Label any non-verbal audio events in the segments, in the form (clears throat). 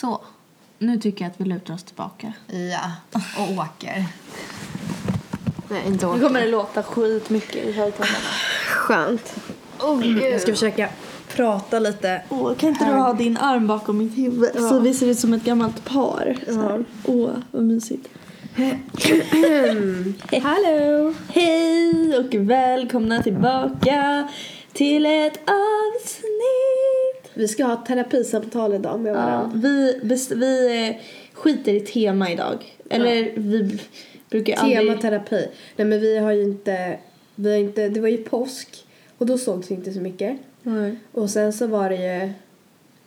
Så. Nu tycker jag att vi lutar oss tillbaka. Ja, och åker. Nej, inte Nu åka. kommer det låta skitmycket i högtalarna. Skönt. Jag ska försöka prata lite. Åh, kan inte du ha din arm bakom mitt huvud Ja. så vi ser ut som ett gammalt par? Så här. Åh, vad mysigt. (clears throat) Hallå! Hej och välkomna tillbaka till ett avsnitt. Vi ska ha terapisamtal idag med Ja, varandra. vi, bes- vi eh, skiter i tema idag. Eller vi b- brukar aldrig... Tema terapi. Nej men vi har ju inte, vi har inte, det var ju påsk och då sågs vi inte så mycket. Nej. Och sen så var det ju,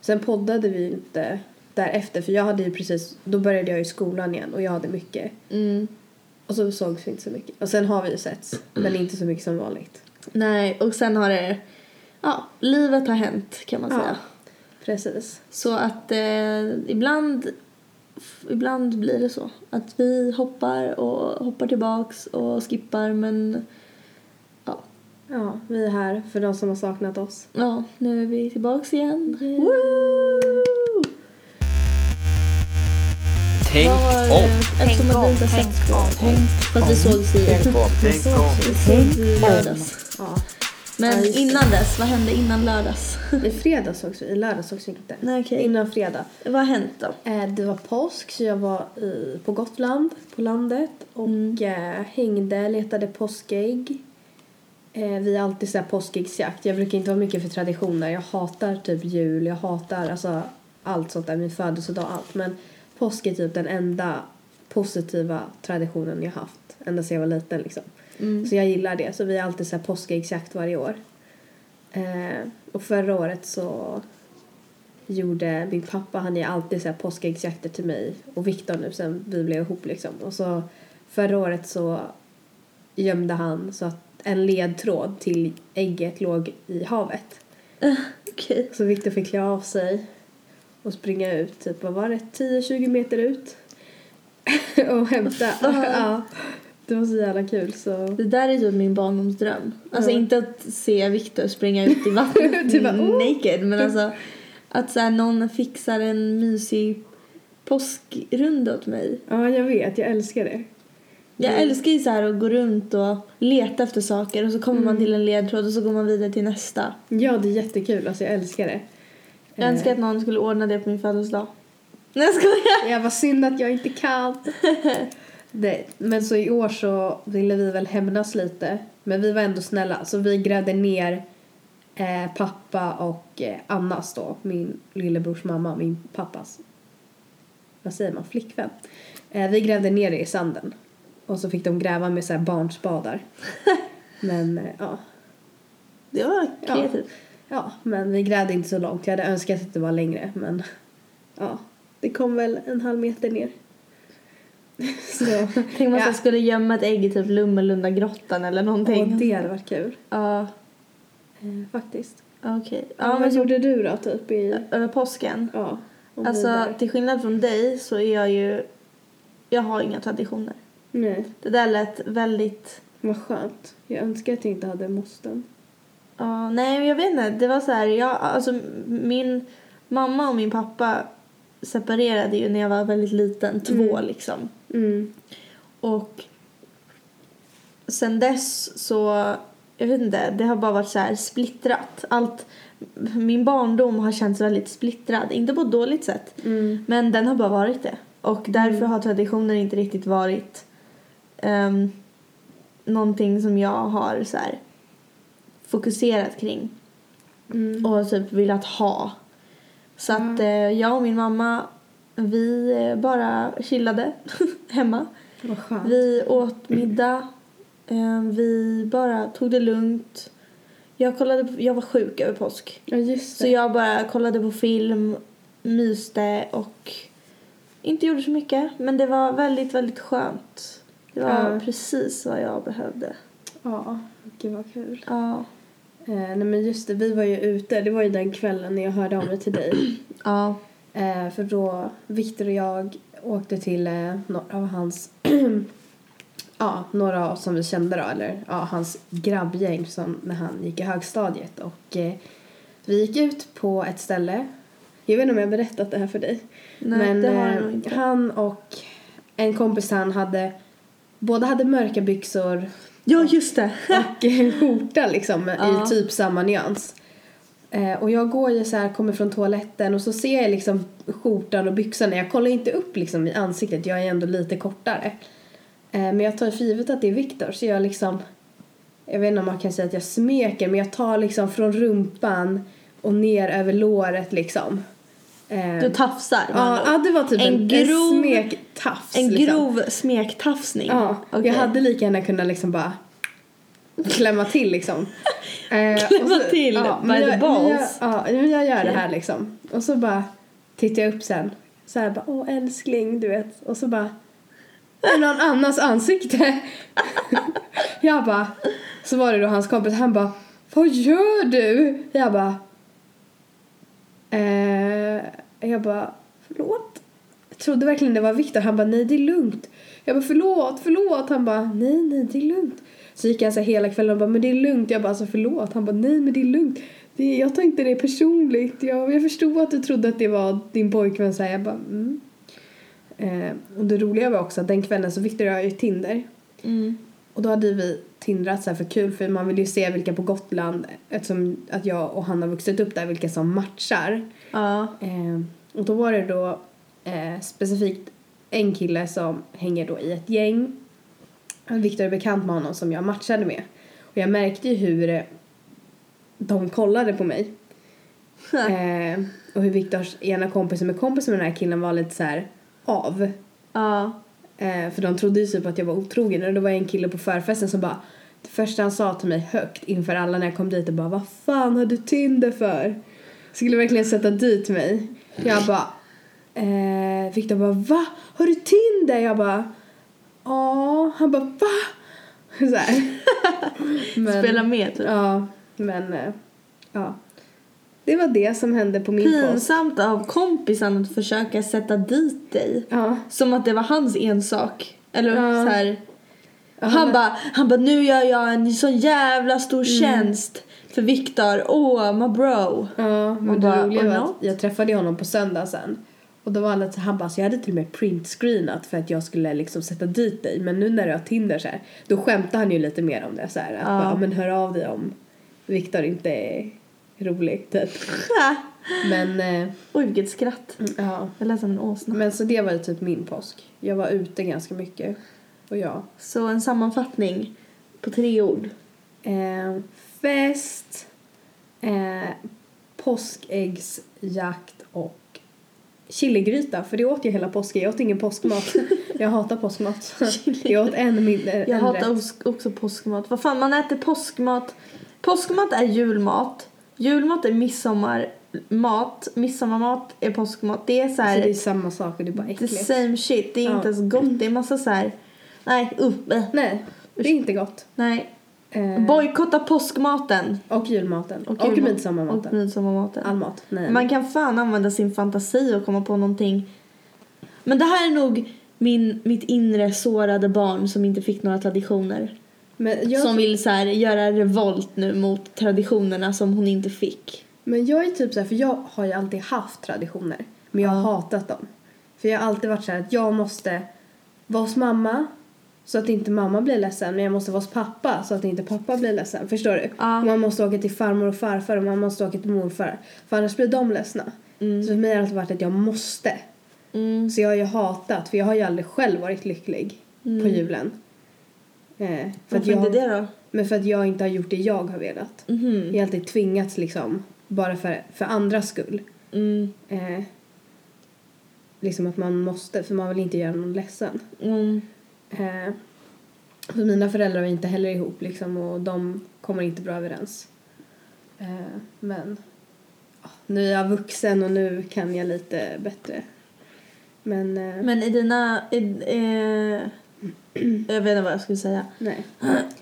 sen poddade vi inte därefter för jag hade ju precis, då började jag i skolan igen och jag hade mycket. Mm. Och så sågs vi inte så mycket. Och sen har vi ju setts, men inte så mycket som vanligt. Nej, och sen har det... Ja, livet har hänt kan man Ja. säga. Precis. Så att eh, ibland, ibland blir det så. Att vi hoppar och hoppar tillbaks och skippar men ja, Ja, vi är här för de som har saknat oss. ja nu är vi tillbaks igen. Yay. Woo! Tänk om. eh, Eftersom vi inte har sett för att vi sågs i, Tänk om. Tänk om. lördags. Ja. Men Ja, innan dess, vad hände innan lördags? I fredag sågs vi, i lördag sågs vi inte. Nej, okej. Innan fredag. vad har hänt då? Eh, det var påsk så jag var i, på Gotland, på landet och eh, hängde, letade påskägg. Eh, vi har alltid så här påskäggsjakt. Jag brukar inte vara mycket för traditioner. Jag hatar typ jul, jag hatar alltså allt sånt där, min födelsedag, allt. Men påsk är typ den enda positiva traditionen jag haft. Ända sedan jag var liten liksom. Mm. Så jag gillar det. Så vi har alltid så här påskäggsjakt varje år. Eh, och förra året så gjorde min pappa, han är alltid så här påskäggsjakter till mig och Viktor nu sen vi blev ihop liksom. Och så förra året så gömde han så att en ledtråd till ägget låg i havet. Okej. Så Viktor fick klä av sig och springa ut, typ vad var det, 10-20 meter ut. (laughs) och hämta. ja, det var så jävla kul så. Det där är typ min barndomsdröm. Alltså Ja. inte att se Viktor springa ut i (laughs) vattnet "Oh." naked men alltså att så här, någon fixar en mysig påskrunda åt mig. Ja, jag vet, jag älskar det. Jag Mm. älskar ju så här att gå runt och leta efter saker och så kommer Mm. man till en ledtråd och så går man vidare till nästa. Ja, det är jättekul, alltså jag älskar det. Jag önskar att någon skulle ordna det på min födelsedag. Nej jag skojar! Ja, vad synd att jag inte kan. (laughs) det, men så i år så ville vi väl hämnas lite. Men vi var ändå snälla. Så vi grävde ner eh, pappa och eh, Annas då, min lillebrors mamma, min pappas, vad säger man, flickvän. Eh, vi grävde ner det i sanden. Och så fick de gräva med så här barnspadar. (laughs) men eh, ja. Det var Ja. kreativt. Ja, men vi grävde inte så långt. Jag hade önskat att det var längre, men ja. Det kom väl en halv meter ner. (laughs) så, Tänk om man Ja. skulle gömma ett ägg i typ Lummelunda grottan eller någonting. och det hade varit kul. Ja, Eh, faktiskt. okej. Ja, Ja, vad men så gjorde du då, typ i... över påsken. Ja. Alltså till skillnad från dig så är jag ju, jag har inga traditioner. Nej, Det där lät väldigt, vad skönt. Jag önskar att jag inte hade måsten. ja nej jag vet inte, det var så här, jag, alltså min mamma och min pappa separerade ju när jag var väldigt liten, två Mm. liksom. Mm. Och sen dess så, jag vet inte, det har bara varit så här splittrat. Allt, min barndom har känts väldigt splittrad, inte på ett dåligt sätt. Mm. Men den har bara varit det. Och därför har traditionen inte riktigt varit um, någonting som jag har så här, fokuserat kring Mm. och typ velat ha. Så att eh, jag och min mamma, vi eh, bara chillade (laughs) hemma. Vi åt middag. eh, vi bara tog det lugnt. Jag, kollade på, jag var sjuk över påsk. Ja, Så jag bara kollade på film, myste och inte gjorde så mycket. Men det var väldigt, väldigt skönt. Det var Ja. precis vad jag behövde. Ja, gud vad kul. Ja. Eh, nej men just det, vi var ju ute. Det var ju den kvällen när jag hörde av mig till dig. Ja. Eh, för då, Viktor och jag åkte till eh, (clears throat) några av hans, ja, några som vi kände då, eller ja, hans grabbgäng som när han gick i högstadiet. Och eh, vi gick ut på ett ställe Jag vet inte om jag har berättat det här för dig. Nej, Men det har jag eh, inte. han och en kompis han hade båda hade mörka byxor Ja, just det. och en skjorta liksom (laughs) Ja. i typ samma nyans. Eh, och jag går ju så här, kommer från toaletten och så ser jag liksom skjortan och byxorna. Jag kollar inte upp liksom i ansiktet, jag är ändå lite kortare. Eh, men jag tar för givet att det är Viktor så jag liksom, jag vet inte om man kan säga att jag smeker men jag tar liksom från rumpan och ner över låret liksom. Eh, Du tafsar. ja, ja, det var typ en, En grov- smektafs. En liksom. grov smektafsning. Ja, Okej. jag hade lika gärna kunnat liksom bara klämma till liksom. Eh, Klämma till ja, by men the jag, balls. Jag, ja, men jag gör det här liksom. Och så bara tittar jag upp sen. Så här bara, åh älskling, du vet. Och så bara, är någon annans ansikte? (laughs) jag bara, så var det då hans kompis, han bara, vad gör du? Jag bara, eh, jag bara, förlåt? Jag trodde verkligen det var Viktor. Han bara, nej det är lugnt. Jag bara, förlåt, förlåt. Han bara, nej, nej det är lugnt. Så gick jag så här hela kvällen och bara, men det är lugnt. Jag bara, alltså förlåt. Han bara, nej men det är lugnt. Det jag tar inte det personligt. Jag, jag förstod att du trodde att det var din pojkvän. Så här, jag bara, mm. Eh, och det roliga var också att den kvällen så Viktor och jag ju Tinder. Mm. Och då hade vi tindrat så här för kul för man vill ju se vilka på Gotland eftersom att jag och han har vuxit upp där vilka som matchar. Ja. Eh, och då var det då eh, specifikt en kille som hänger då i ett gäng. Viktor är bekant med honom som jag matchade med. Och jag märkte ju hur eh, de kollade på mig. (laughs) Eh, och hur Viktors ena kompis som är kompis med den här killen var lite så här av. Ja. Eh, för de trodde ju typ att jag var otrogen och det var en kille på förfesten som bara det första han sa till mig högt inför alla när jag kom dit och bara vad fan har du Tinder för? Skulle verkligen sätta dit mig. Jag bara eh, Victor bara va? Har du Tinder? Jag bara ja. Han bara va? Så här. (laughs) Men- Spela med typ. Ja, men eh, ja. Det var det som hände på min post. Pinsamt av kompisen att försöka sätta dit dig. Ja. Som att det var hans ensak. Eller Ja. så här. Ja, han bara, han bara nu gör jag en sån jävla stor tjänst för Viktor. Åh, my bro. Ja, men det roliga var att jag träffade honom på söndag sen. Och då var så han bara, så jag hade till och med printscreenat för att jag skulle liksom sätta dit dig. Men nu när du har Tinder så här, då skämtade han ju lite mer om det så här. Att Ja. bara, men hör av dig om Viktor inte är rolig typ. (laughs) Men, eh, Oj, vilket skratt. ja. Jag lät som en åsna. Men så det var ju typ min påsk. Jag var ute ganska mycket. Och ja. Så en sammanfattning på tre ord. Eh, fest, eh, påskäggsjakt och chiligryta. För det åt jag hela påsken. Jag åt ingen påskmat. (laughs) jag hatar påskmat. jag åt en mindre. Jag en hatar rätt. också påskmat. Vad fan, man äter påskmat. Påskmat är julmat. Julmat är midsommarmat. Midsommarmat är påskmat. Det är så här, Alltså, det är samma sak och det är bara the äckligt. same shit. Det är Ja. inte ens gott. Det är massa så här. Nej, uh, äh, Nej, det är inte gott. nej. Eh, Bojkotta påskmaten. och julmaten. Och, julmat. midsommarmaten. Och midsommarmaten. All mat. Nej. Man kan fan använda sin fantasi och komma på någonting. Men det här är nog min, mitt inre sårade barn som inte fick några traditioner. jag, Som vill så här, göra revolt nu mot traditionerna som hon inte fick. men jag är typ så här, för jag har ju alltid haft traditioner. Men jag har hatat dem. För jag har alltid varit så här att jag måste vara hos mamma så att inte mamma blir ledsen. Men jag måste vara hos pappa så att inte pappa blir ledsen. Förstår du? Och Man måste åka till farmor och farfar och man måste åka till morfar. För annars blir de ledsna. Så för mig har det alltid varit att jag måste. Mm. Så jag har ju hatat, för jag har ju aldrig själv varit lycklig på julen. Eh, för att Varför jag, inte det då? Men för att jag inte har gjort det jag har velat. Mhm. Jag har alltid tvingats liksom, bara för, för andras skull. Mm. Eh, liksom att man måste, för man vill inte göra någon ledsen. Eh, för mina föräldrar var inte heller ihop liksom och de kommer inte bra överens. Eh, men nu är jag vuxen och nu kan jag lite bättre. Men, eh, Men i dina... I, eh, jag vet inte vad jag skulle säga. nej.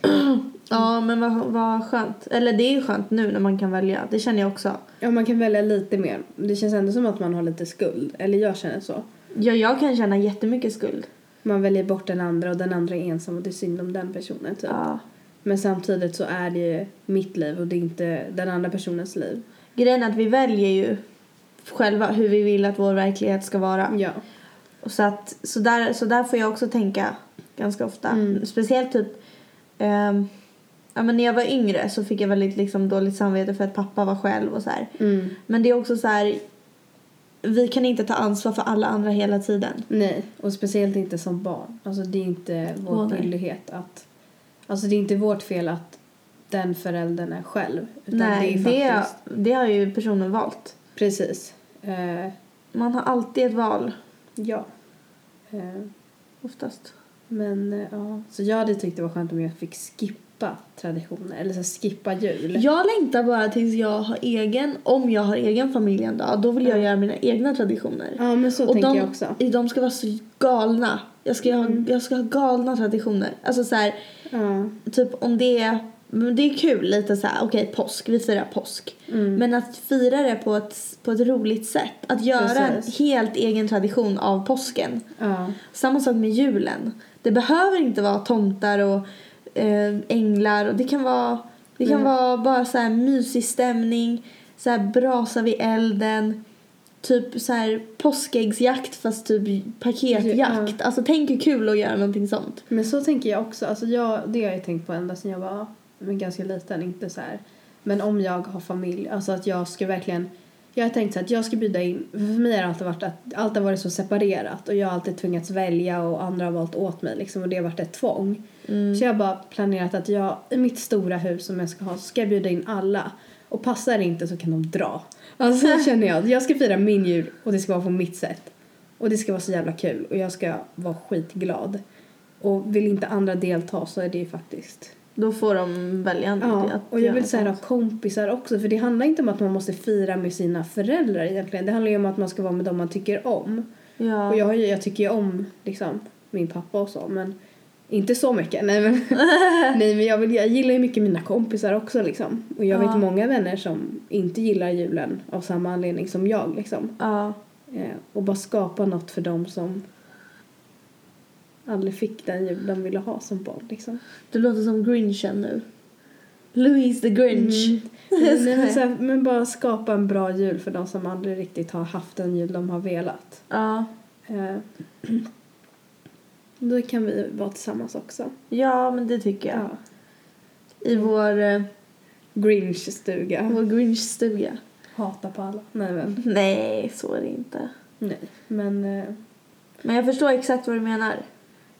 (clears throat) Ja, men vad, vad skönt. Eller det är skönt nu när man kan välja. Det känner jag också. Ja, man kan välja lite mer. Det känns ändå som att man har lite skuld. Eller jag känner så. Ja, jag kan känna jättemycket skuld. Man väljer bort den andra och den andra är ensam och det är synd om den personen typ. Ja. Men samtidigt så är det ju mitt liv och det är inte den andra personens liv. Grejen är att vi väljer ju själva hur vi vill att vår verklighet ska vara. Ja. Och så, att, så, där, så där får jag också tänka ganska ofta. Mm. Speciellt typ ehm, ja, men när jag var yngre så fick jag väldigt liksom, dåligt samvete för att pappa var själv och så. Mm. Men det är också så här vi kan inte ta ansvar för alla andra hela tiden. Nej, och speciellt inte som barn. Alltså det är inte vår nej. skyldighet att... Alltså det är inte vårt fel att den föräldern är själv. Utan Nej, det det, är faktiskt... det har ju personen valt. Precis. Eh, Man har alltid ett val, ja. Eh, oftast. men eh, ja, så jag hade tyckt det var skönt om jag fick skippa traditioner. Eller så här, skippa jul. Jag längtar bara tills jag har egen, om jag har egen familj en dag, då vill jag Ja. göra mina egna traditioner. Ja, men så och tänker de, jag också. de ska vara så galna. Jag ska, ha, Mm. jag ska ha galna traditioner. Alltså så här, Ja. typ om det är, men det är kul lite så här, okej påsk, vi firar påsk. Mm. Men att fira det på ett, på ett roligt sätt. Att göra Precis. en helt egen tradition av påsken. ja. Samma sak med julen. Det behöver inte vara tomtar och änglar. Och det kan vara, det kan Mm. vara bara så här mysig stämning. Så här brasa vid elden. Typ så här påskäggsjakt fast typ paketjakt. Ja. Alltså tänk hur kul att göra någonting sånt. Men så tänker jag också. Alltså jag, det har jag tänkt på ända sedan jag var men ganska liten. Inte så här. Men om jag har familj. Alltså att jag ska verkligen. Jag har tänkt så att jag ska bjuda in. För mig har det alltid varit att allt har varit så separerat. Och jag har alltid tvingats välja och andra har valt åt mig. Liksom, och det har varit ett tvång. Mm. Så jag har bara planerat att jag i mitt stora hus som jag ska ha så ska jag bjuda in alla. Och passar det inte så kan de dra. Alltså så (laughs) känner jag. Jag ska fira min jul och det ska vara på mitt sätt. Och det ska vara så jävla kul och jag ska vara skitglad. Och vill inte andra delta så är det ju faktiskt... Då får de välja Ja, att och jag vill sånt. kompisar också för det handlar inte om att man måste fira med sina föräldrar egentligen. Det handlar ju om att man ska vara med dem man tycker om. Ja. Och jag, ju, jag tycker ju om liksom min pappa och så men inte så mycket. Nej men, (laughs) nej, men jag, vill, jag gillar ju mycket mina kompisar också liksom. Och jag Ja. vet många vänner som inte gillar julen av samma anledning som jag liksom. ja. Eh, och bara skapa något för dem som aldrig fick den jul de ville ha som barn liksom. Du låter som Grinchen nu. Louise the Grinch. Mm. (laughs) Nej, (laughs) men, här, men bara skapa en bra jul för de som aldrig riktigt har haft den jul de har velat. Ja. Eh, (clears throat) då kan vi vara tillsammans också. ja, men det tycker jag. Ja. I vår, eh, Grinch-stuga. vår Grinch-stuga. Hata på alla. Nej men. Nej, så är det inte. Nej. Men. Eh, Men jag förstår exakt vad du menar.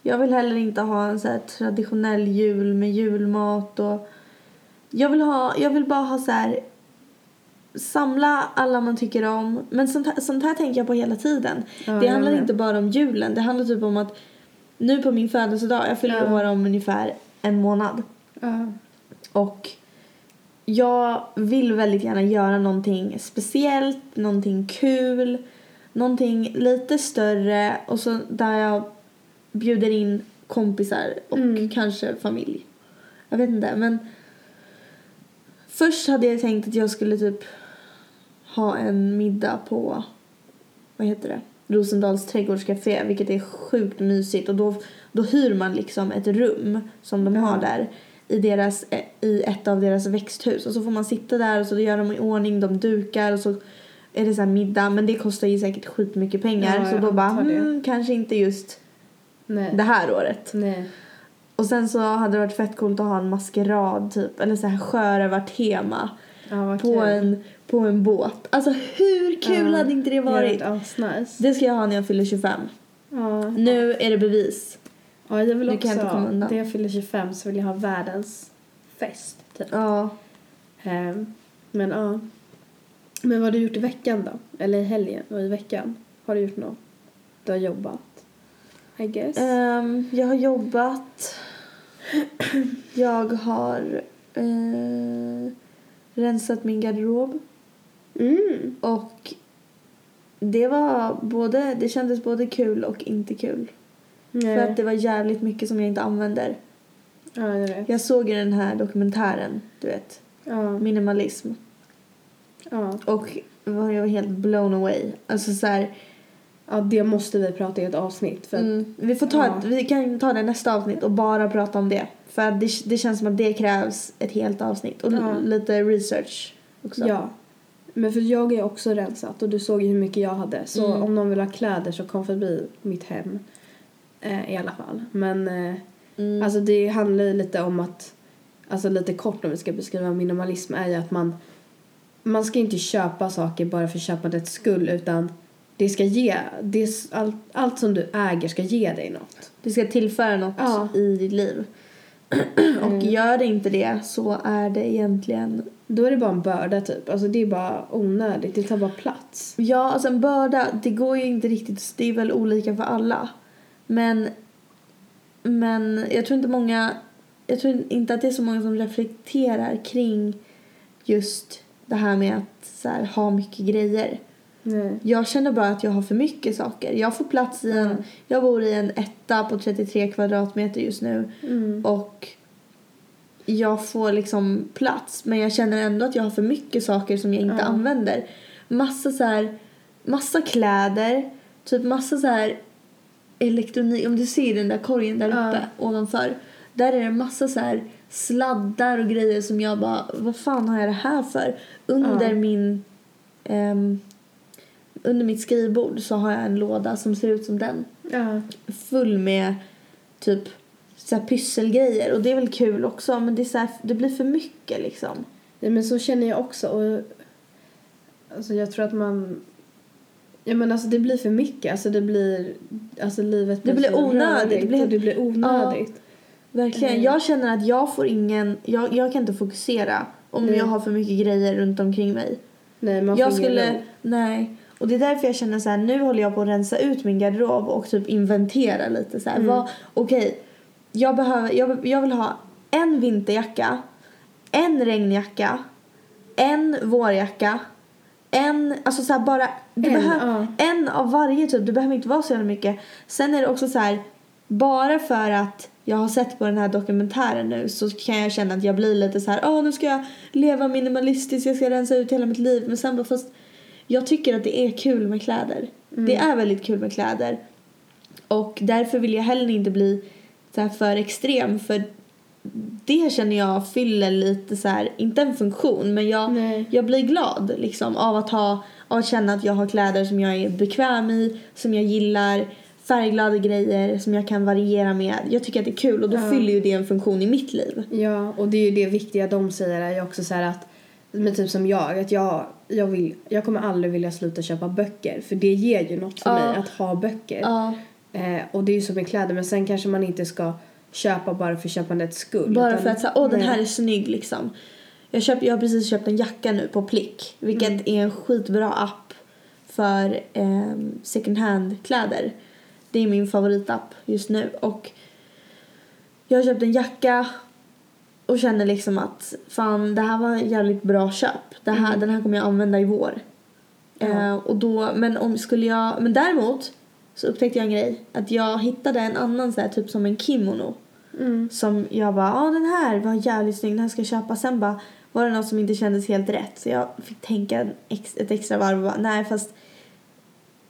Jag vill heller inte ha en så traditionell jul med julmat och... Jag vill, ha, jag vill bara ha så här... Samla alla man tycker om. Men sånt här, sånt här tänker jag på hela tiden. ja, det handlar med. inte bara om julen. Det handlar typ om att nu på min födelsedag, jag fyller Ja. år om ungefär en månad. Ja. Och jag vill väldigt gärna göra någonting speciellt, någonting kul, någonting lite större och så där jag bjuder in kompisar och Mm. kanske familj. Jag vet inte, men först hade jag tänkt att jag skulle typ ha en middag på, vad heter det, Rosendals trädgårdscafé, vilket är sjukt mysigt. Och då, då hyr man liksom ett rum som de har där i, deras, i ett av deras växthus. Och så får man sitta där och så gör de i ordning, de dukar och så är det så här middag. Men det kostar ju säkert skitmycket pengar. Ja, så då bara hmm, kanske inte just Nej. det här året. Nej. Och sen så hade det varit fett coolt att ha en maskerad typ eller så här sjörövartema Ja, på en, på en båt. Alltså hur kul Ja. hade inte det varit? Ja, nice. Det ska jag ha när jag fyller 25. Ja. Nu är det bevis. ja, jag vill Nu också kan jag inte komma undan. När jag fyller 25 så vill jag ha världens fest. Typ. Ja. Ehm, men ja. Men vad har du gjort i veckan då? Eller i helgen och i veckan? Har du gjort något? Du har jobbat? I guess. Ehm, jag har jobbat. Jag har eh, rensat min garderob. Mm. Och det var både, det kändes både kul och inte kul. Nej. För att det var jävligt mycket som jag inte använder. Ja, jag vet. Jag såg ju den här dokumentären, du vet. Ja. Minimalism. Ja. Och jag var helt blown away. Alltså så här, ja, det måste vi prata i ett avsnitt. För mm, vi får ta ett, vi kan ta det nästa avsnitt och bara prata om det. För det, det känns som att det krävs ett helt avsnitt och Ja. lite research också. Ja. Men för jag är också rensat och du såg ju hur mycket jag hade. Så Mm. om någon vill ha kläder så kom förbi mitt hem. Eh, I alla fall. Men eh, Mm. alltså det handlar ju lite om att, alltså lite kort om vi ska beskriva minimalism är ju att man, man ska inte köpa saker bara för köpandets skull utan det ska ge, det, s- allt, allt som du äger ska ge dig något. Det ska tillföra något Ja. i ditt liv. (clears throat) Och gör det inte det så är det egentligen... Då är det bara en börda typ. Alltså det är bara onödigt, det tar bara plats. Ja, alltså en börda, det går ju inte riktigt... Det är väl olika för alla. Men, men jag tror inte många... Jag tror inte att det är så många som reflekterar kring just det här med att så här, ha mycket grejer. Nej. Jag känner bara att jag har för mycket saker. Jag får plats i en... Mm. Jag bor i en etta på 33 kvadratmeter just nu. Mm. Och jag får liksom plats men jag känner ändå att jag har för mycket saker som jag inte Ja. använder. Massa så här, massa kläder, typ massa så här elektronik. Om du ser den där korgen där uppe ovanför. Där är det massa så här sladdar och grejer som jag bara, vad fan har jag det här för? Under min ehm, under mitt skrivbord så har jag en låda som ser ut som den Ja. full med typ så här pysselgrejer och det är väl kul också men det, är så här, det blir för mycket liksom. Ja, men så känner jag också. Och, alltså jag tror att man... Ja men alltså det blir för mycket. Alltså det blir... Alltså livet Det blir onödigt, det blir- och det blir onödigt. Verkligen. Mm. Jag känner att jag får ingen, jag, jag kan inte fokusera om Nej. jag har för mycket grejer runt omkring mig. Nej man jag får ingen skulle, ro. nej. Och det är därför jag känner så här, nu håller jag på att rensa ut min garderob och typ inventera lite så här. Mm. Okej, jag behöver, jag, jag vill ha en vinterjacka, en regnjacka, en vårjacka, en, alltså så här bara, du En, behöver, ja. en av varje typ, det behöver inte vara så jävla mycket. Sen är det också så här, bara för att jag har sett på den här dokumentären nu så kan jag känna att jag blir lite så här, åh nu ska jag leva minimalistiskt, jag ska rensa ut hela mitt liv. Men sen bara fast jag tycker att det är kul med kläder. Det är väldigt kul med kläder. Och därför vill jag heller inte bli så här för extrem för det känner jag fyller lite så här, inte en funktion men jag, Nej. jag blir glad liksom av att ha, av att känna att jag har kläder som jag är bekväm i, som jag gillar, färgglada grejer som jag kan variera med. Jag tycker att det är kul och då Ja. fyller ju det en funktion i mitt liv. Ja, och det är ju det viktiga de säger är ju också så här att men typ som jag, att jag, jag, vill, jag kommer aldrig vilja sluta köpa böcker för det ger ju något för mig att ha böcker. Eh, och det är ju som med kläder men sen kanske man inte ska köpa bara för köpandets skull. bara utan- för att säga, åh den här är snygg liksom. Jag, köp, jag har precis köpt en jacka nu på Plick, vilket Mm. är en skitbra app för eh, second hand-kläder. Det är min favoritapp just nu och jag har köpt en jacka och känner liksom att fan det här var en jävligt bra köp. Det här, Den här kommer jag använda i vår. Mm. Eh, och då, men om skulle jag, men däremot så upptäckte jag en grej. Att jag hittade en annan så här, typ som en kimono. Mm. Som jag bara, ja den här var jävligt snygg, den här ska jag köpa. Sen bara var det något som inte kändes helt rätt. Så jag fick tänka en ex, ett extra varv och bara, nej fast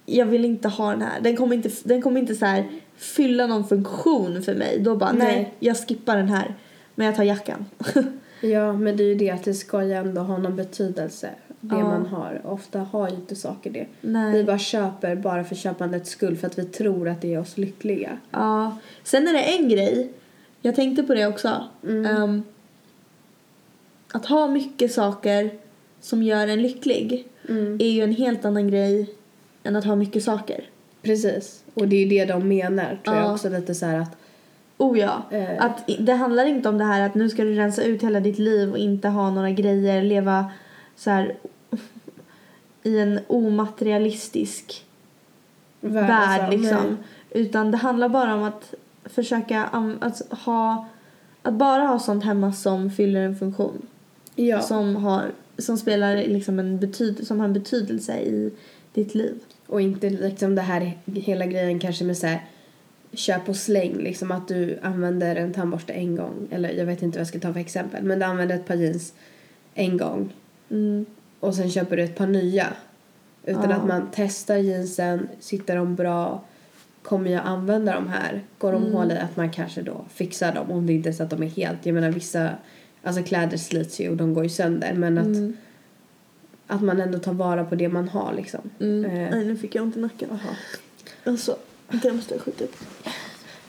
jag vill inte ha den här. Den kommer inte, den kommer inte så här fylla någon funktion för mig. Då bara, nej, Nej. jag skippar den här. Men jag tar jackan. (laughs) Ja, men det är ju det att det ska ju ändå ha någon betydelse. Det Ja. man har. Ofta har ju inte saker det. nej. Vi bara köper bara för köpandets skull för att vi tror att det gör oss lyckliga. Ja. Sen är det en grej. Jag tänkte på det också. Mm. Ehm, att ha mycket saker som gör en lycklig Mm. är ju en helt annan grej än att ha mycket saker. Precis. Och det är ju det de menar tror Ja. jag också lite så här att Oh ja. Eh. Att det handlar inte om det här att nu ska du rensa ut hela ditt liv och inte ha några grejer, leva så här i en omaterialistisk värld, värld alltså, liksom. nej. Utan det handlar bara om att försöka att ha att bara ha sånt hemma som fyller en funktion. Ja. Som, har, som spelar liksom en betyd, som har en betydelse i ditt liv. Och inte liksom det här hela grejen kanske med så här köp och släng liksom att du använder en tandborste en gång eller jag vet inte vad jag ska ta för exempel men du använder ett par jeans en gång Mm. och sen köper du ett par nya utan Ja. att man testar jeansen, sitter de bra kommer jag använda de här? Går de Mm. hål i att man kanske då fixar dem om det inte är så att de är helt, jag menar vissa alltså kläder slits ju och de går ju sönder men att Mm. att man ändå tar vara på det man har liksom. Mm. Eh, Nej, nu fick jag ont i nacken. Jaha. Alltså, det måste jag skjuta upp.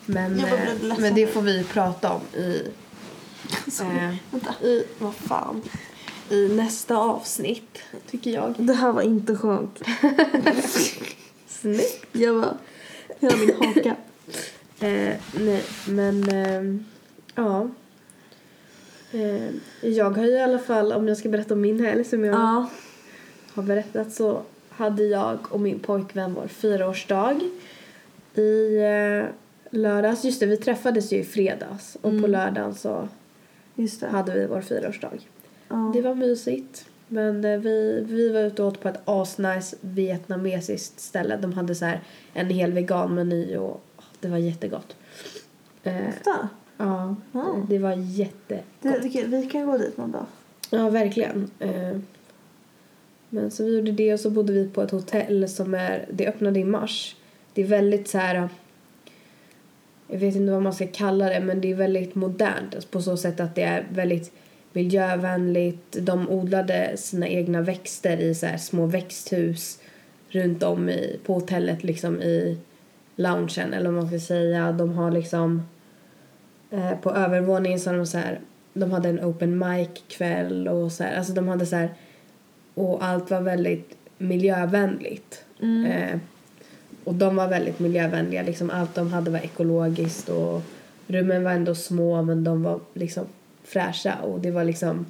Men, Jag bara eh, men det får vi prata om i, (laughs) eh, Vänta. i, vad fan, i nästa avsnitt tycker jag. Det här var inte skönt. (laughs) Snyggt. Jag var hela min haka. (laughs) Eh, nej, men ehm, ja. Eh, jag har ju i alla fall, om jag ska berätta om min helg som jag Ja. har berättat så hade jag och min pojkvän vår fyraårsdag i eh, lördags. Just det, vi träffades ju i fredags och på lördagen så hade vi vår fyraårsdag. Ja. Det var mysigt. Men eh, vi, vi var ute och åt på ett asnice vietnamesiskt ställe. De hade så här en hel veganmeny och det var jättegott. Eh, Ofta. ja, Ja. det var jättegott. Det, vi, kan, vi kan gå dit någon dag. Ja, verkligen. Men så vi gjorde det och så bodde vi på ett hotell som är, det öppnade i mars. Det är väldigt så här, jag vet inte vad man ska kalla det, men det är väldigt modernt på så sätt att det är väldigt miljövänligt. De odlade sina egna växter i så här små växthus runt om i, på hotellet liksom i loungen eller vad man ska säga. De har liksom eh, på övervåningen så har de så här de hade en open mic kväll och så här, alltså de hade så här och allt var väldigt miljövänligt. Eh, och de var väldigt miljövänliga, liksom allt de hade var ekologiskt och rummen var ändå små men de var liksom fräscha och det var liksom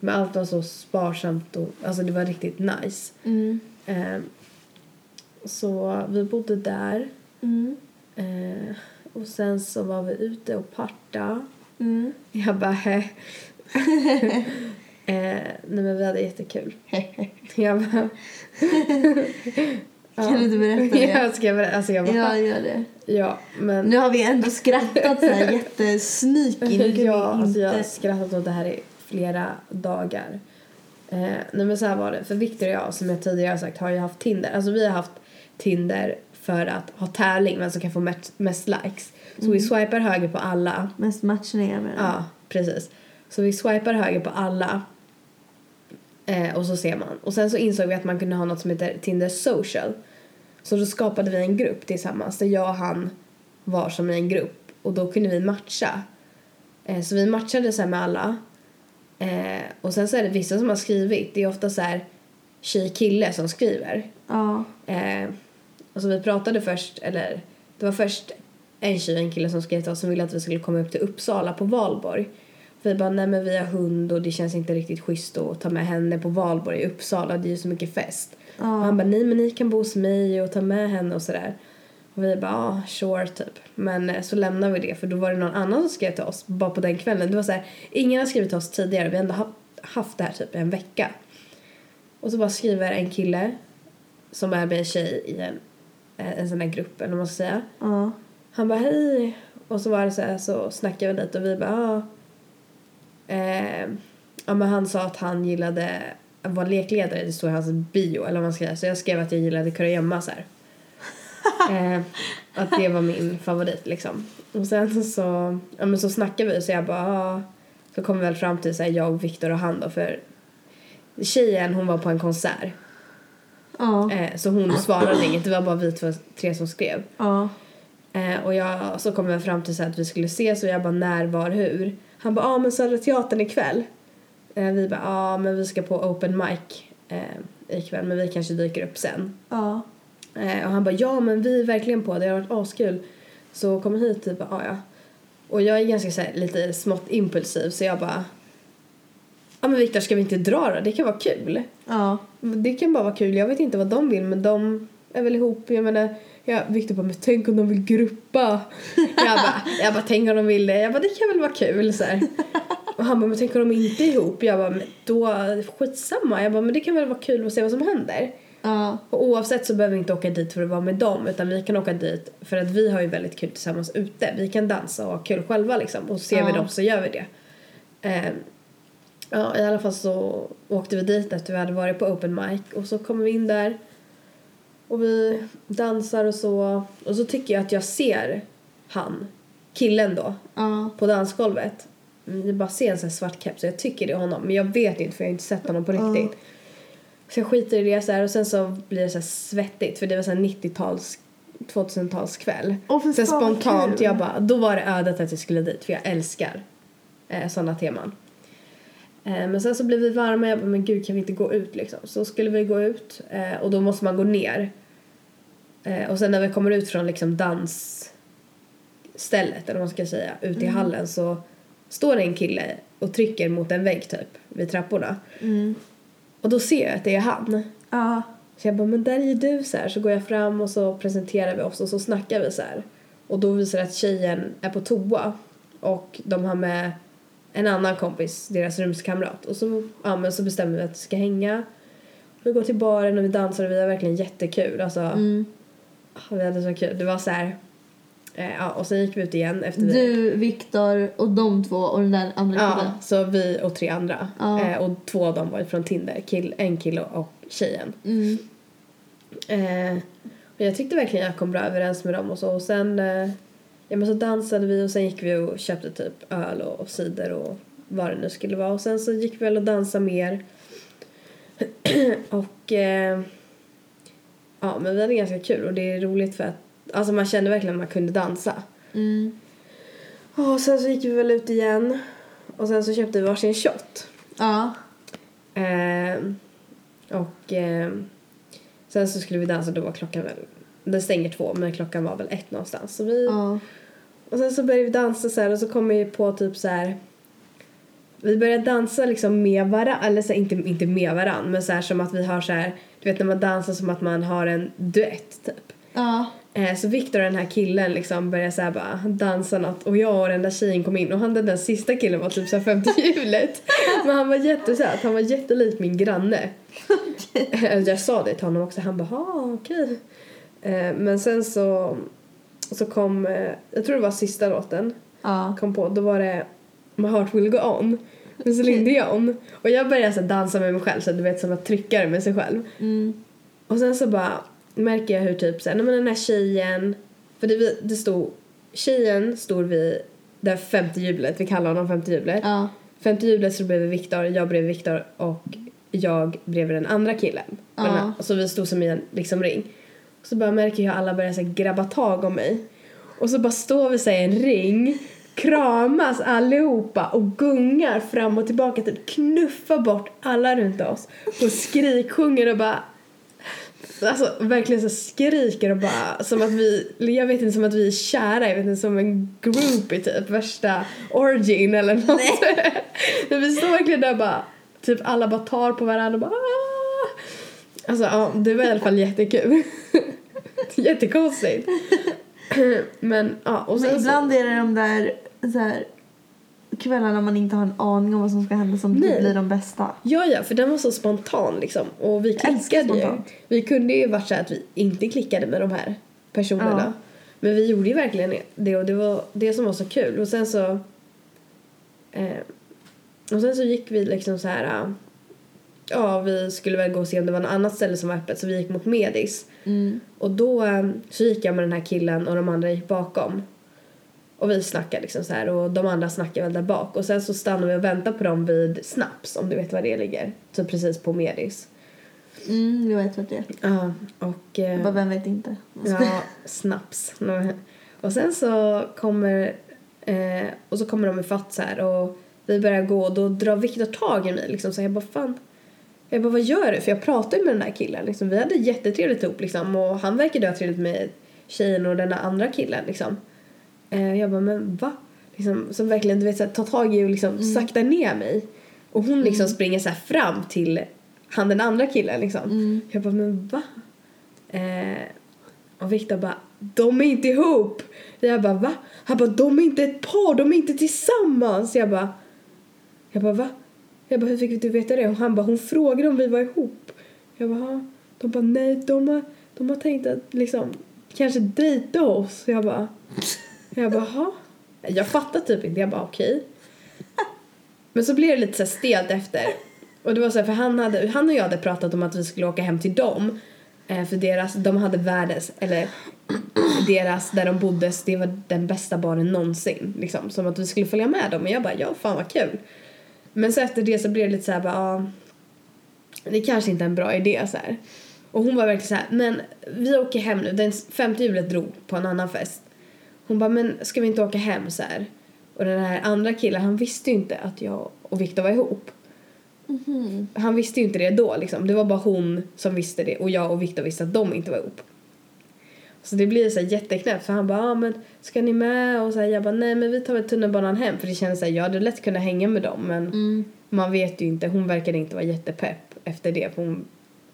men allt var så sparsamt och alltså det var riktigt nice. Mm. Eh, så vi bodde där Mm. eh, och sen så var vi ute och parta. Mm. Jag bara hä. (laughs) eh, nej men vi hade jättekul. (laughs) jag bara, (laughs) Kan du inte berätta (laughs) det? jag ska berätta, alltså jag bara, Ja, ja, gör det. men. Nu har vi ändå skrattat så här jättesneaky. Nu kan ja, vi alltså jag har skrattat åt det här i flera dagar. Eh, nej men så här var det, för Victor och jag som jag tidigare har sagt har ju haft Tinder. Alltså vi har haft Tinder för att ha tävling vem som kan få mest, mest likes. Så vi swipar höger på alla. Mest matchningar med. Ja, precis. Så vi swipar höger på alla. Eh, och så ser man. Och sen så insåg vi att man kunde ha något som heter Tinder social. Så då skapade vi en grupp tillsammans där jag och han var som i en grupp. Och då kunde vi matcha. Eh, så vi matchade så med alla. Eh, och sen så är det vissa som har skrivit. Det är ofta så här tjej-kille som skriver. Ja. Eh, och så vi pratade först, eller det var först en tjej och en kille som skrev till oss som ville att vi skulle komma upp till Uppsala på valborg. Vi bara, nej men vi har hund och det känns inte riktigt schysst att ta med henne på valborg i Uppsala, det är ju så mycket fest. Och han bara, nej men ni kan bo hos mig och ta med henne och sådär. Och vi bara, ah, sure typ. Men eh, så lämnade vi det för då var det någon annan som skrev till oss bara på den kvällen. Det var så här, ingen har skrivit till oss tidigare, vi har ändå haft, det här typ en vecka. Och så bara skriver en kille som är med en tjej i en, eh, en sån här grupp eller vad man ska säga. Ja. Han bara hej och så var det så här så snackade vi lite och vi bara ja. Eh, ja men han sa att han gillade att vara lekledare, det står i hans bio eller vad man ska säga. Så jag skrev att jag gillade kurragömma så (laughs) eh, att det var min favorit liksom. Och sen så, ja men så snackade vi så jag bara ja. Så kom vi väl fram till så här, jag, Viktor och han då för tjejen hon var på en konsert. Ja. Eh, så hon svarade inget, det var bara vi två, tre som skrev. Ja. Eh, och jag, så kom vi fram till så här att vi skulle ses och jag bara när, var, hur. Han bara, ja ah, men Södra Teatern ikväll. Eh, vi bara, ja ah, men vi ska på open mic eh, ikväll men vi kanske dyker upp sen. Ja. Eh, och han bara, ja men vi är verkligen på det, har varit askul. Så kom hit, typ, ja ja. Och jag är ganska så här, lite smått impulsiv så jag bara, ja men Viktor ska vi inte dra då? Det kan vara kul. Ja. Det kan bara vara kul. Jag vet inte vad de vill men de är väl ihop. Jag menar, jag, Victor bara, men tänk om de vill gruppa. jag, bara, jag bara, tänk om de vill det. Jag bara, det kan väl vara kul så här. Och han bara, men tänk om de inte är ihop. Jag bara, men då, skitsamma. Jag bara, men det kan väl vara kul att se vad som händer. Ja. Och oavsett så behöver vi inte åka dit för att vara med dem utan vi kan åka dit för att vi har ju väldigt kul tillsammans ute. Vi kan dansa och ha kul själva liksom och ser vi Ja. dem så gör vi det. Eh, ja, i alla fall så åkte vi dit efter vi hade varit på open mic och så kommer vi in där och vi dansar och så och så tycker jag att jag ser han, killen då, Ja. på dansgolvet. Mm, Jag bara ser en sån svart keps och jag tycker det är honom men jag vet inte för jag har inte sett honom på riktigt. Så jag skiter i det så här och sen så blir det så svettigt för det var så här 90-tals 2000-talskväll. Åh, fy så fan, vad spontant, jag bara, då var det ödet att jag skulle dit för jag älskar eh, sådana teman. Eh, men sen så blev vi varma jag bara, men gud kan vi inte gå ut liksom? Så skulle vi gå ut eh, och då måste man gå ner. Eh, och sen när vi kommer ut från liksom dansstället eller vad man ska säga, ut i hallen så står det en kille och trycker mot en vägg typ vid trapporna. Mm. Och då ser jag att det är han. Ja. Så jag bara, men där är ju du så här. Så går jag fram och så presenterar vi oss och så snackar vi så här. Och då visar det att tjejen är på toa och de har med en annan kompis, deras rumskamrat. Och så, ja, men så bestämmer vi att vi ska hänga. Vi går till baren och vi dansar och vi har verkligen jättekul. Alltså, Mm. Vi hade så kul. Det var så här, eh, ja, och sen gick vi ut igen efter vi... Du, Viktor och de två och den där andra killen. Ja, så vi och tre andra. Ja. Eh, och två av dem var ju från Tinder. Kill, en kille och tjejen. Mm. Eh, och jag tyckte verkligen jag kom bra överens med dem och så. Och sen eh, ja, men så dansade vi och sen gick vi och köpte typ öl och, och cider och vad det nu skulle vara. Och sen så gick vi väl och dansade mer. (clears throat) och eh, ja, men vi hade ganska kul och det är roligt för att alltså man kände verkligen att man kunde dansa. Mm. Och sen så gick vi väl ut igen och sen så köpte vi varsin shot. Ja. Eh, och eh, sen så skulle vi dansa då var klockan väl, den stänger två men klockan var väl ett någonstans. Så vi, Ja. Och sen så började vi dansa så här och så kom vi på typ så här. Vi började dansa liksom med varann, eller så här, inte, inte med varann men så här som att vi har så här, du vet när man dansar som att man har en duett typ. Ja. Eh, så Viktor och den här killen liksom började så bara dansa något och jag och den där tjejen kom in och han den där sista killen var typ så här femte hjulet. Men han var jättesöt, han var jättelik min granne. Eh, jag sa det till honom också, han bara "Ah, okej. Eh, men sen så, så kom, eh, jag tror det var sista låten, Ja. kom på, då var det My heart will go on med Celine Dion. Och jag började så här dansa med mig själv så du vet som att trycka med sig själv. Mm. Och sen så bara märker jag hur typ nej men den här tjejen, för det, det stod, tjejen stod vid det femte hjulet, vi kallar honom femte hjulet. Ja. Femte hjulet så bredvid Viktor, jag bredvid Viktor och jag bredvid den andra killen. Ja. Den här- Så vi stod som i en liksom ring. Och så bara märker jag hur alla börjar så här, grabba tag om mig. Och så bara står vi så här, i en ring, kramas allihopa och gungar fram och tillbaka, typ knuffar bort alla runt oss och skriksjunger och bara Alltså verkligen så skriker och bara som att vi, jag vet inte som att vi är kära, jag vet inte som en groupie typ, värsta origin eller något. (laughs) Men vi står verkligen där bara, typ alla bara tar på varandra och bara "Ah!" Alltså ja, det var i alla fall jättekul. (laughs) Jättekonstigt. (clears throat) Men ja, och Men ibland är det de där, så här, kvällarna man inte har en aning om vad som ska hända som Nej. blir de bästa. Ja, ja, för den var så spontan liksom. Och vi klickade ju. Vi kunde ju varit så att vi inte klickade med de här personerna. Ja. Men vi gjorde ju verkligen det och det var det som var så kul. Och sen så... Eh, och sen så gick vi liksom så här... Ja, vi skulle väl gå och se om det var något annat ställe som var öppet så vi gick mot Medis. Mm. Och då eh, så gick jag med den här killen och de andra gick bakom. Och vi snackade liksom så här och de andra snackade väl där bak. Och sen så stannade vi och väntade på dem vid Snaps om du vet var det ligger. Så precis på Medis. Mm, jag vet vad det är. Ja, och... eh, Bara vem vet inte. Ja, snaps. Och sen så kommer eh, och så kommer de ifatt så här och vi börjar gå och då drar Viktor tag i mig liksom så jag bara fan jag bara vad gör du? För jag pratade med den där killen liksom. Vi hade jättetrevligt ihop liksom och han verkade ha trevligt med tjejen och den där andra killen liksom. Eh, jag bara men va? Liksom, som verkligen du vet så här, tar tag i och liksom saktar ner mig. Och hon liksom springer så här fram till han den andra killen liksom. Mm. Jag bara men va? Eh, och Viktor bara, de är inte ihop. Jag bara, va? Han bara, de är inte ett par, de är inte tillsammans. Jag bara, jag bara, va? Jag bara, hur fick du veta det? Och han bara, hon frågade om vi var ihop. Jag bara, ha. De bara, nej, de har, de har tänkt att liksom, kanske dejta oss. Jag bara, jag bara, "Ha?" Jag fattar typ inte. Jag bara, okej. Men så blev det lite så stelt efter. Och det var så här, för han, hade, han och jag hade pratat om att vi skulle åka hem till dem. Eh, för deras, de hade världens, eller deras, där de bodde, det var den bästa baren någonsin. Liksom, som att vi skulle följa med dem. Och jag bara, ja fan vad kul. Men så efter det så blev det lite så här bara, ja. det kanske inte är en bra idé så här. Och hon var verkligen så här, men vi åker hem nu. Den femte hjulet drog på en annan fest. Hon bara, men ska vi inte åka hem så här? Och den här andra killen, han visste ju inte att jag och Viktor var ihop. Han visste ju inte det då liksom. Det var bara hon som visste det och jag och Viktor visste att de inte var ihop. Så det blir så jätteknäppt för han bara, ah, men ska ni med? Och så här, jag bara, nej men vi tar väl tunnelbanan hem. För det kändes så här, jag hade lätt kunnat hänga med dem men Mm. man vet ju inte, hon verkade inte vara jättepepp efter det. För hon,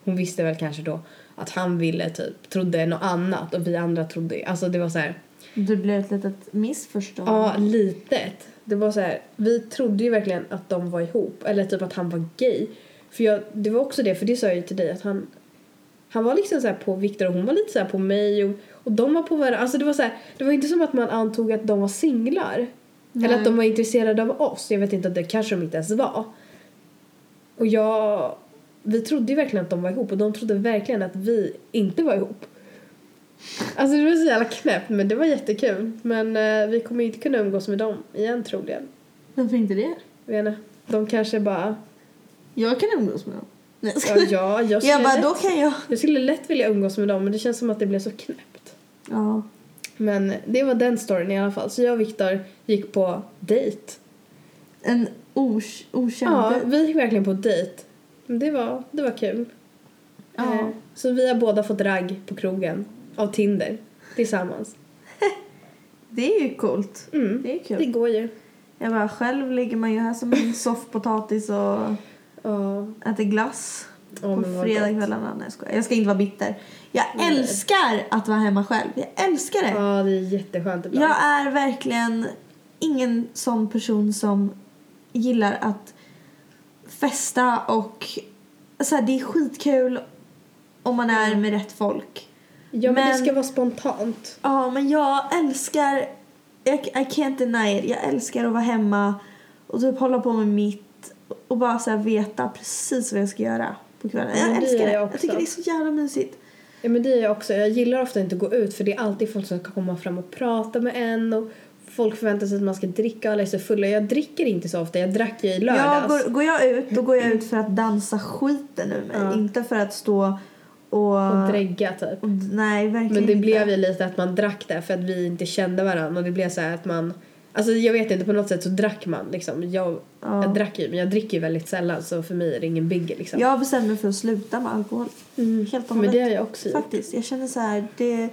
hon visste väl kanske då att han ville typ, trodde något annat och vi andra trodde, alltså det var så här, Det blev ett litet missförstånd. ja litet. Det var så här, vi trodde ju verkligen att de var ihop, eller typ att han var gay. För jag, det var också det, för det sa jag ju till dig att han, han var liksom så här på Viktor och hon var lite så här på mig och, och de var på varandra. Alltså det var så här, det var inte som att man antog att de var singlar. Eller Nej. att de var intresserade av oss. Jag vet inte, det kanske de inte ens var. Och jag, vi trodde ju verkligen att de var ihop och de trodde verkligen att vi inte var ihop. Alltså det var så jävla knäppt men det var jättekul. Men eh, vi kommer inte kunna umgås med dem igen troligen. Varför inte det? Jag vet inte. De kanske bara... Jag kan umgås med dem. Ja, jag, jag bara, lätt, då kan jag. jag skulle lätt vilja umgås med dem men det känns som att det blev så knäppt. Ja. Men det var den storyn i alla fall. Så jag och Viktor gick på dejt. En os- okänd Ja, dejt. vi gick verkligen på dejt. Det var, det var kul. Ja. Eh, Så vi har båda fått ragg på krogen av Tinder tillsammans. (laughs) Det är ju coolt. Mm. Det är kul. Det går ju. Jag bara, själv ligger man ju här som en (laughs) soffpotatis och Ja, äter glass ja, på fredagskvällarna. Nej, jag skojar. Jag ska inte vara bitter. Jag Nej. älskar att vara hemma själv. Jag älskar det. Ja, det är jätteskönt ibland. Jag är verkligen ingen sån person som gillar att festa och så här, det är skitkul om man är med rätt folk. Ja, men, det Men- ska vara spontant. Ja, men jag älskar, jag, I can't deny it, jag älskar att vara hemma och typ hålla på med mitt och bara så veta precis vad jag ska göra på kvällen. Ja, Jag älskar det. jag Jag, tycker det är så jävla mysigt. Ja, men det är jag också. Jag gillar ofta inte att gå ut för det är alltid folk som ska komma fram och prata med en och folk förväntar sig att man ska dricka och alla är så fulla. Jag dricker inte så ofta. Jag drack ju i Ja, lördags. går, går jag ut, då går jag ut för att dansa skiten ur mig. Ja. Inte för att stå och... Och drägga typ. och- nej, verkligen Men det inte. blev ju lite att man drack där för att vi inte kände varandra och det blev så här att man Alltså jag vet inte, på något sätt så drack man liksom. Jag, Ja. jag drack ju, men jag dricker ju väldigt sällan så för mig är det ingen biggie liksom. Jag har bestämt mig för att sluta med alkohol. Mm. Helt och Men det hållet. har jag också gjort. Faktiskt. Jag känner så här, det,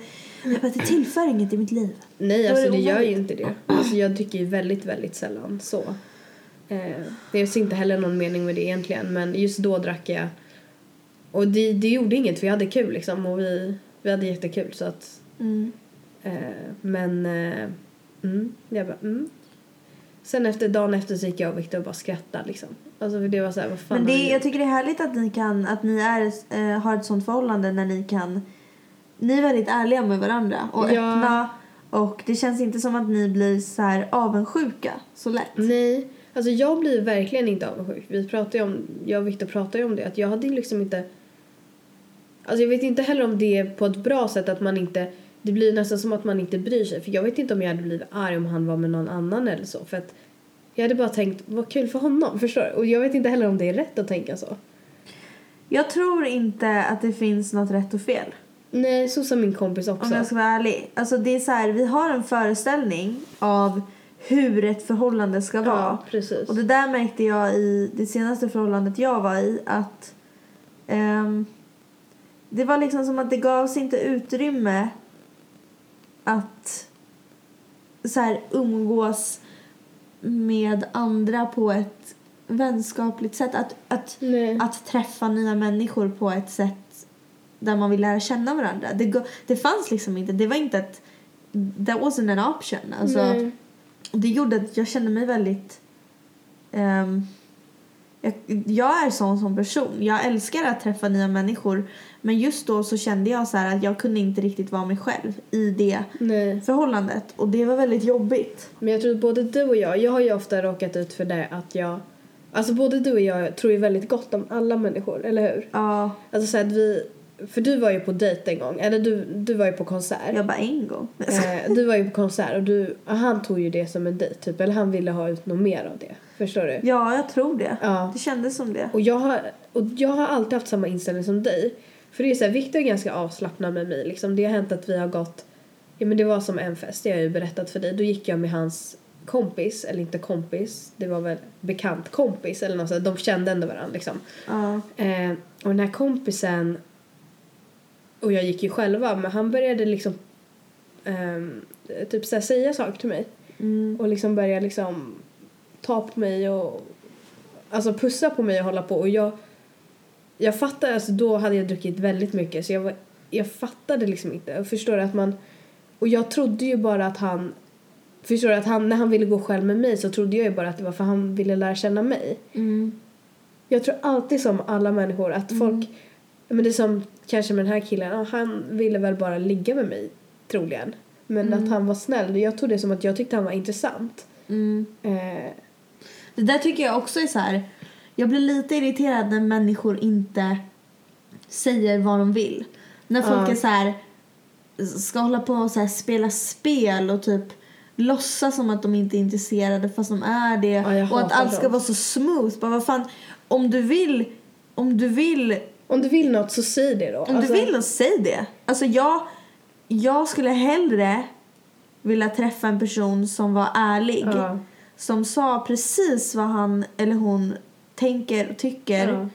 jag bara, det tillför inget i mitt liv. Nej, Då alltså det det gör ju inte det. Alltså jag dricker ju väldigt, väldigt sällan så. Eh, det ser inte heller någon mening med det egentligen men just då drack jag. Och det, det gjorde inget för jag hade kul liksom och vi, vi hade jättekul så att Mm. eh, men eh, mm, jag bara mm. Sen efter dagen efter så gick jag och Victor och bara skrattade liksom. Alltså för det var så här, vad fan Men det, jag gjort? tycker det är härligt att ni, kan, att ni är, eh, har ett sånt förhållande när ni kan... Ni är väldigt ärliga med varandra och Ja. öppna. Och det känns inte som att ni blir så här avundsjuka så lätt. Nej, alltså jag blir verkligen inte avundsjuk. Vi pratar ju om, jag och Victor pratar ju om det, att jag hade liksom inte... Alltså jag vet inte heller om det är på ett bra sätt att man inte... Det blir nästan som att man inte bryr sig. För jag vet inte om jag hade blivit arg om han var med någon annan eller så. För att jag hade bara tänkt, vad kul för honom, förstår du? Och jag vet inte heller om det är rätt att tänka så. Jag tror inte att det finns något rätt och fel. Nej, så sa min kompis också. Om jag ska vara ärlig. Alltså det är så här, vi har en föreställning av hur ett förhållande ska vara. Ja, precis. Och det där märkte jag i det senaste förhållandet jag var i att ehm, det var liksom som att det gavs inte utrymme att så här umgås med andra på ett vänskapligt sätt. Att, att, Nej. att träffa nya människor på ett sätt där man vill lära känna varandra. Det, det fanns liksom inte. Det var inte att that wasn't an option. Alltså, Nej. det gjorde att jag kände mig väldigt... ehm, jag, jag är sån som person. Jag älskar att träffa nya människor. Men just då så kände jag så att jag kunde inte riktigt vara mig själv i det Nej. förhållandet. Och det var väldigt jobbigt. Men jag tror både du och jag, jag har ju ofta råkat ut för det att jag, alltså både du och jag tror ju väldigt gott om alla människor, eller hur? Ja, Alltså så att vi, för du var ju på dejt en gång, eller du, du var ju på konsert. Jag bara en gång. Eh, du var ju på konsert och du, han tog ju det som en dejt typ, eller han ville ha ut något mer av det. Förstår du? Ja, jag tror det. Ja. Det kändes som det. Och jag har, och jag har alltid haft samma inställning som dig. För det är så här, Victor är ganska avslappnad med mig liksom. Det har hänt att vi har gått, ja men det var som en fest, det har jag ju berättat för dig. Då gick jag med hans kompis, eller inte kompis, det var väl bekant kompis eller något sånt. De kände ändå varandra liksom. Ja. Eh, och den här kompisen och jag gick ju själva men han började liksom ehm, typ så säga saker till mig Mm. och liksom började liksom ta på mig och alltså pussa på mig och hålla på och jag jag fattade, alltså då hade jag druckit väldigt mycket så jag var, jag fattade liksom inte. Jag förstår att man och jag trodde ju bara att han förstår att han när han ville gå själv med mig så trodde jag ju bara att det var för han ville lära känna mig. Mm. Jag tror alltid som alla människor att folk, men det är som kanske med den här killen, han ville väl bara ligga med mig troligen. Men att han var snäll, jag tog det som att jag tyckte han var intressant. Mm. Eh, Det där tycker jag också är så här. Jag blir lite irriterad när människor inte säger vad de vill. När folk Ja. är så här ska hålla på och så här spela spel och typ låtsas som att de inte är intresserade fast de är det. Ja, och att allt ska vara så smooth. Bara vad fan, om du vill, om du vill, om du vill något så säg det då. om Alltså, du vill då säg det. Alltså jag, jag skulle hellre vilja träffa en person som var ärlig. Ja. Som sa precis vad han eller hon tänker och tycker. Ja.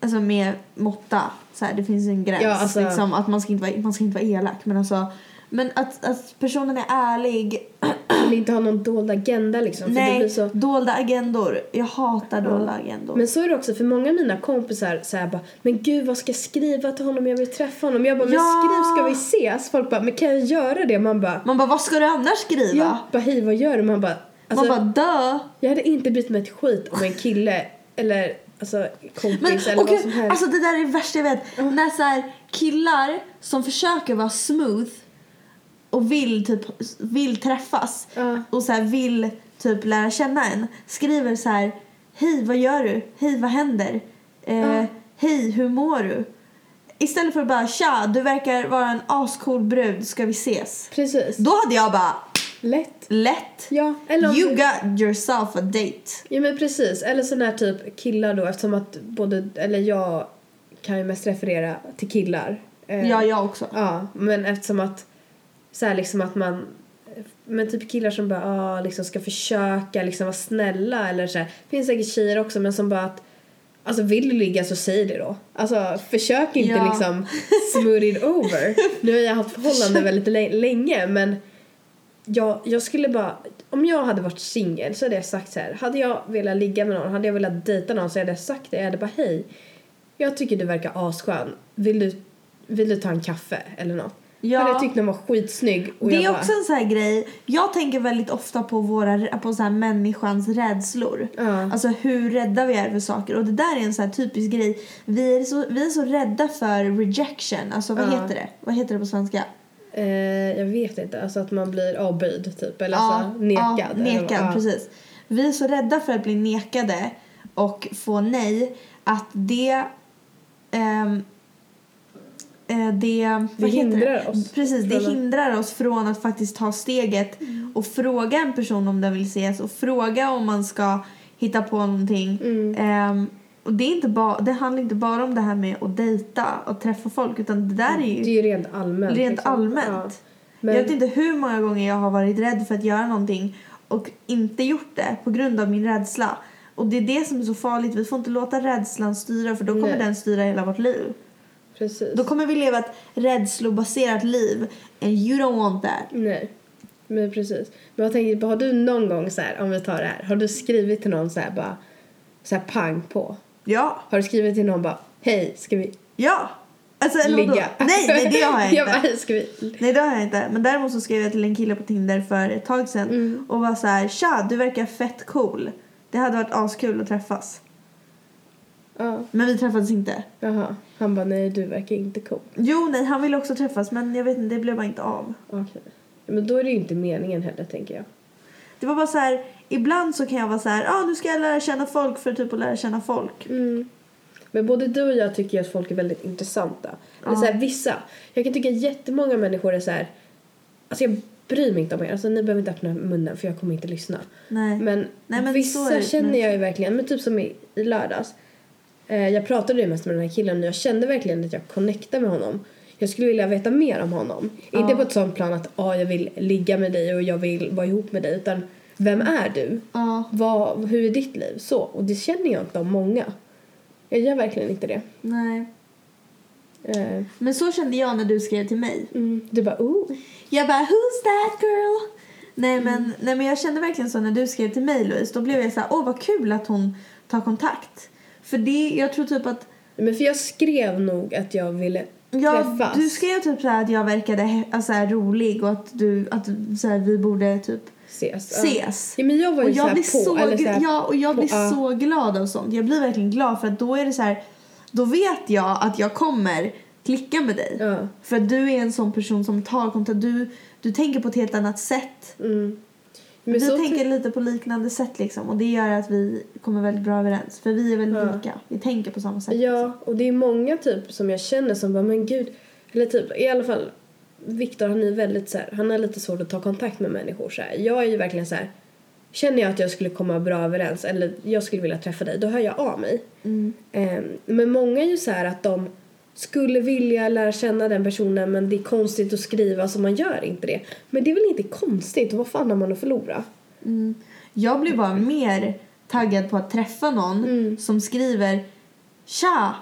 Alltså med måtta. Så här, det finns en gräns. Ja, alltså- liksom, att man ska, inte vara, man ska inte vara elak. Men, alltså, men att, att personen är ärlig. (clears throat) vill inte ha någon dold agenda liksom. För det Nej, blir så... dolda agendor. Jag hatar dolda agendor. Men så är det också för många av mina kompisar säger bara Men gud vad ska jag skriva till honom? Jag vill träffa honom. Jag bara men Ja. skriv ska vi ses? Folk bara men kan jag göra det? Man bara Man bara, vad ska du annars skriva? ja. bara hej vad gör du? Man bara alltså, man bara, dö. Jag hade inte brytt mig ett skit om en kille eller alltså kompis Men eller och vad som helst. alltså det där är det värsta jag vet. När så här, killar som försöker vara smooth och vill typ vill träffas Ja. och så här, vill typ lära känna en skriver så här hej vad gör du? Hej vad händer? Eh, Ja. Hej hur mår du? Istället för att bara tja du verkar vara en ascool brud ska vi ses? Precis. Då hade jag bara Lätt. lätt Ja, eller you du- got yourself a date. Ja men precis. Eller sån här typ killar då eftersom att både, eller jag kan ju mest referera till killar. Eh, Ja jag också. Ja, men eftersom att så här liksom att man men typ killar som bara ah, liksom ska försöka liksom vara snälla eller så här. finns säkert tjejer också men som bara att Alltså vill du ligga så säg det då. Alltså försök inte Ja. liksom smooth it over. Nu har jag haft förhållande (laughs) väldigt lä- länge men jag, jag skulle bara, om jag hade varit singel så hade jag sagt så här. Hade jag velat ligga med någon, hade jag velat dejta någon så hade jag sagt det. Jag hade bara hej. Jag tycker du verkar asskön. Vill du, vill du ta en kaffe eller något? Ja. Hade jag tyckt den var skitsnygg. Och Det är bara, också en sån här grej. Jag tänker väldigt ofta på, våra, på så här människans rädslor. Ja. Alltså hur rädda vi är för saker. Och det där är en sån här typisk grej. Vi är så, vi är så rädda för rejection. Alltså vad Ja. heter det? Vad heter det på svenska? Eh, jag vet inte, alltså att man blir avböjd typ. Eller alltså nekad. Nekad, precis. Vi är så rädda för att bli nekade och få nej att det... ehm, eh, det, heter hindrar oss Precis, det från att- hindrar oss från att faktiskt ta steget och fråga en person om den vill ses och fråga om man ska hitta på någonting. Mm. Ehm, och det, är inte ba- det handlar inte bara om det här med att dejta och träffa folk utan det där är ju Det är ju rent allmänt. rent liksom. allmänt. Ja. Men, Jag vet inte hur många gånger jag har varit rädd för att göra någonting och inte gjort det på grund av min rädsla. Och det är det som är så farligt. Vi får inte låta rädslan styra för då kommer Nej. den styra hela vårt liv. Precis. Då kommer vi leva ett rädslobaserat liv and you don't want that. Nej, men precis. Men jag tänkte på, har du någon gång så här, om vi tar det här, har du skrivit till någon så här bara, så här pang på? Ja, Har du skrivit till någon bara, hej, ska vi ja. Alltså, eller vadå? ligga? Nej, nej det har jag (laughs) jag bara, inte. ska vi? Nej det har jag inte. Men däremot så skrev jag till en kille på Tinder för ett tag sedan Mm. och var så här, tja du verkar fett cool. Det hade varit askul att träffas. Ja, Men vi träffades inte. jaha. Han bara, nej du verkar inte cool. Jo, nej, han ville också träffas men jag vet inte, det blev bara inte av. Okej. Men då är det ju inte meningen heller, tänker jag. Det var bara så här, ibland så kan jag vara så här, ja ah, nu ska jag lära känna folk för typ att lära känna folk. Mm. Men både du och jag tycker ju att folk är väldigt intressanta. Eller så här, vissa. Jag kan tycka jättemånga människor är så här. Alltså jag bryr mig inte om er. Alltså ni behöver inte öppna munnen för jag kommer inte lyssna. Nej. Men, Nej, men så vissa är det. känner jag ju verkligen. Men typ som i, i lördags. Eh, jag pratade ju mest med den här killen och jag kände verkligen att jag connectade med honom. Jag skulle vilja veta mer om honom. Ja. Inte på ett sånt plan att ah, jag vill ligga med dig och jag vill vara ihop med dig. Utan vem är du? Ja, Vad, hur är ditt liv? Så. Och det känner jag inte om många. Jag gör verkligen inte det. nej. Eh, Men så kände jag när du skrev till mig. mm, du bara oh. Jag bara who's that girl? Nej Mm. men, nej men jag kände verkligen så när du skrev till mig Louise. Då blev jag så här, åh vad kul att hon tar kontakt. För det, jag tror typ att Men för jag skrev nog att jag ville Ja, träffas. du skrev typ så att jag verkade alltså, så rolig och att, du, att så här, vi borde typ ses. Ses. Ja, men jag var Och ju så jag här blir, på. så, eller så ja, och jag på- blir så glad av sånt. Jag blir verkligen glad för att då är det så här, då vet jag att jag kommer klicka med dig. Ja. För att du är en sån person som tar kontakt. Du, du tänker på ett helt annat sätt. Mm. Men vi tänker lite på liknande sätt liksom. Och det gör att vi kommer väldigt bra överens. För vi är väldigt Ja. lika. Vi tänker på samma sätt. liksom. Ja, och det är många typ som jag känner som bara men gud. Eller typ i alla fall Viktor han är väldigt så här, han har lite svårt att ta kontakt med människor så här. Jag är ju verkligen så här. Känner jag att jag skulle komma bra överens eller jag skulle vilja träffa dig, då hör jag av mig. Mm. Ehm, men många är ju så här att de skulle vilja lära känna den personen men det är konstigt att skriva så man gör inte det. Men det är väl inte konstigt, vad fan har man att förlora? Mm. Jag blir bara mer taggad på att träffa någon Mm. som skriver Tja!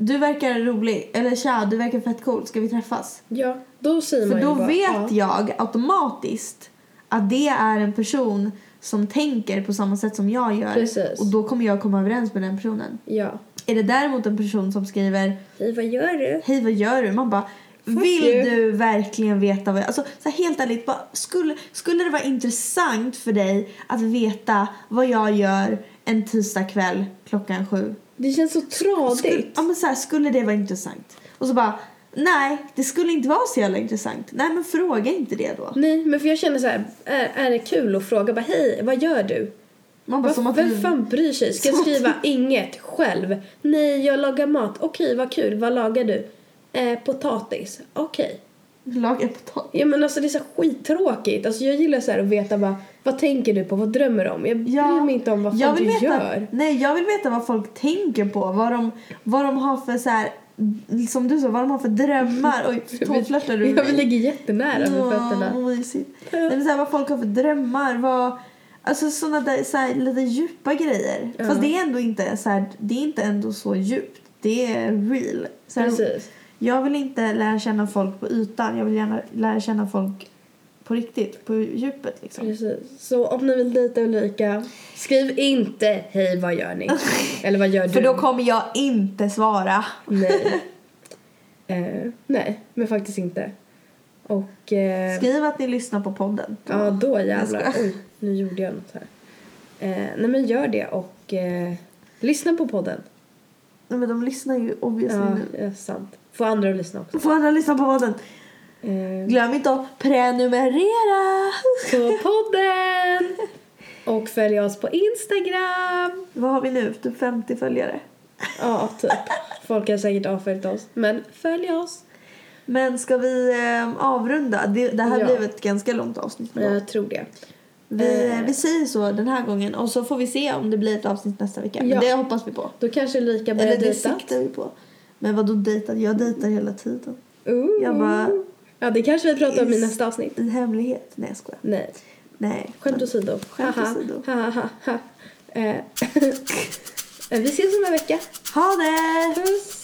Du verkar rolig. Eller tja, du verkar fett cool. Ska vi träffas? Ja, då säger För man då bara, vet ja. jag automatiskt att det är en person som tänker på samma sätt som jag gör. Precis. Och då kommer jag komma överens med den personen. Ja. Är det däremot en person som skriver Hej, vad gör du? Hej vad gör du? Man bara Fuck Vill you." du verkligen veta vad jag... Alltså så här, helt ärligt, bara, skulle, skulle det vara intressant för dig att veta vad jag gör en tisdagkväll klockan sju? Det känns så Skulle, tradigt. ja, men så här, skulle det vara intressant? Och så bara, nej, det skulle inte vara så jävla intressant. Nej, men fråga inte det då. Nej, men för jag känner så här, är, är det kul att fråga bara hej, vad gör du? Man bara, som att vem vi fan bryr sig? Ska jag Som att skriva inget själv? Nej, jag lagar mat. Okej, vad kul. Vad lagar du? Eh, potatis. Okej. lagar potatis. Ja men alltså det är så skittråkigt. Alltså jag gillar så här att veta vad, vad tänker du på? Vad drömmer du om? Jag bryr mig inte om vad du veta, gör. Nej, jag vill veta vad folk tänker på. Vad de, vad de har för så här, som du sa, vad de har för drömmar. Oj, (laughs) tåflörtar du Jag vill ligga jättenära med fötterna. vad mysigt. Nej, men så här, vad folk har för drömmar. Vad, alltså sådana där så här, lite djupa grejer. Ja. Fast det är ändå inte så här, det är inte ändå så djupt. Det är real. Så här, jag vill inte lära känna folk på ytan. Jag vill gärna lära känna folk på riktigt, på djupet liksom. Precis. Så om ni vill dejta Ulrika, skriv inte hej vad gör ni? (laughs) Eller vad gör du? För då kommer jag inte svara. Nej. (laughs) eh, nej, men faktiskt inte. Och... Eh, Skriv att ni lyssnar på podden. ja, då jävlar. Nu gjorde jag något här. Eh, nej men gör det och eh, lyssna på podden. Nej, men de lyssnar ju obviously Ja, nu. är sant. Få andra att lyssna också. Får andra lyssna på podden. Eh, Glöm inte att prenumerera. på podden! Och följ oss på Instagram. Vad har vi nu? Typ 50 följare. Ja, typ. Folk har säkert avföljt oss. Men följ oss. Men ska vi eh, avrunda? Det, det här Ja. blev ett ganska långt avsnitt. Jag tror det. Vi, eh. vi säger så den här gången och så får vi se om det blir ett avsnitt nästa vecka. Ja. Det hoppas vi på. Då kanske Ulrika börjar Eller det dejta. siktar vi på. Men vad då dejtar? Jag dejtar hela tiden. Ooh. Jag bara- Ja, det kanske vi pratar om i nästa avsnitt. I hemlighet. Nej jag skojar. Nej. Nej. Skämt åsido. Skämt åsido. Ha. (laughs) Eh, vi ses om en vecka. Ha det! Puss!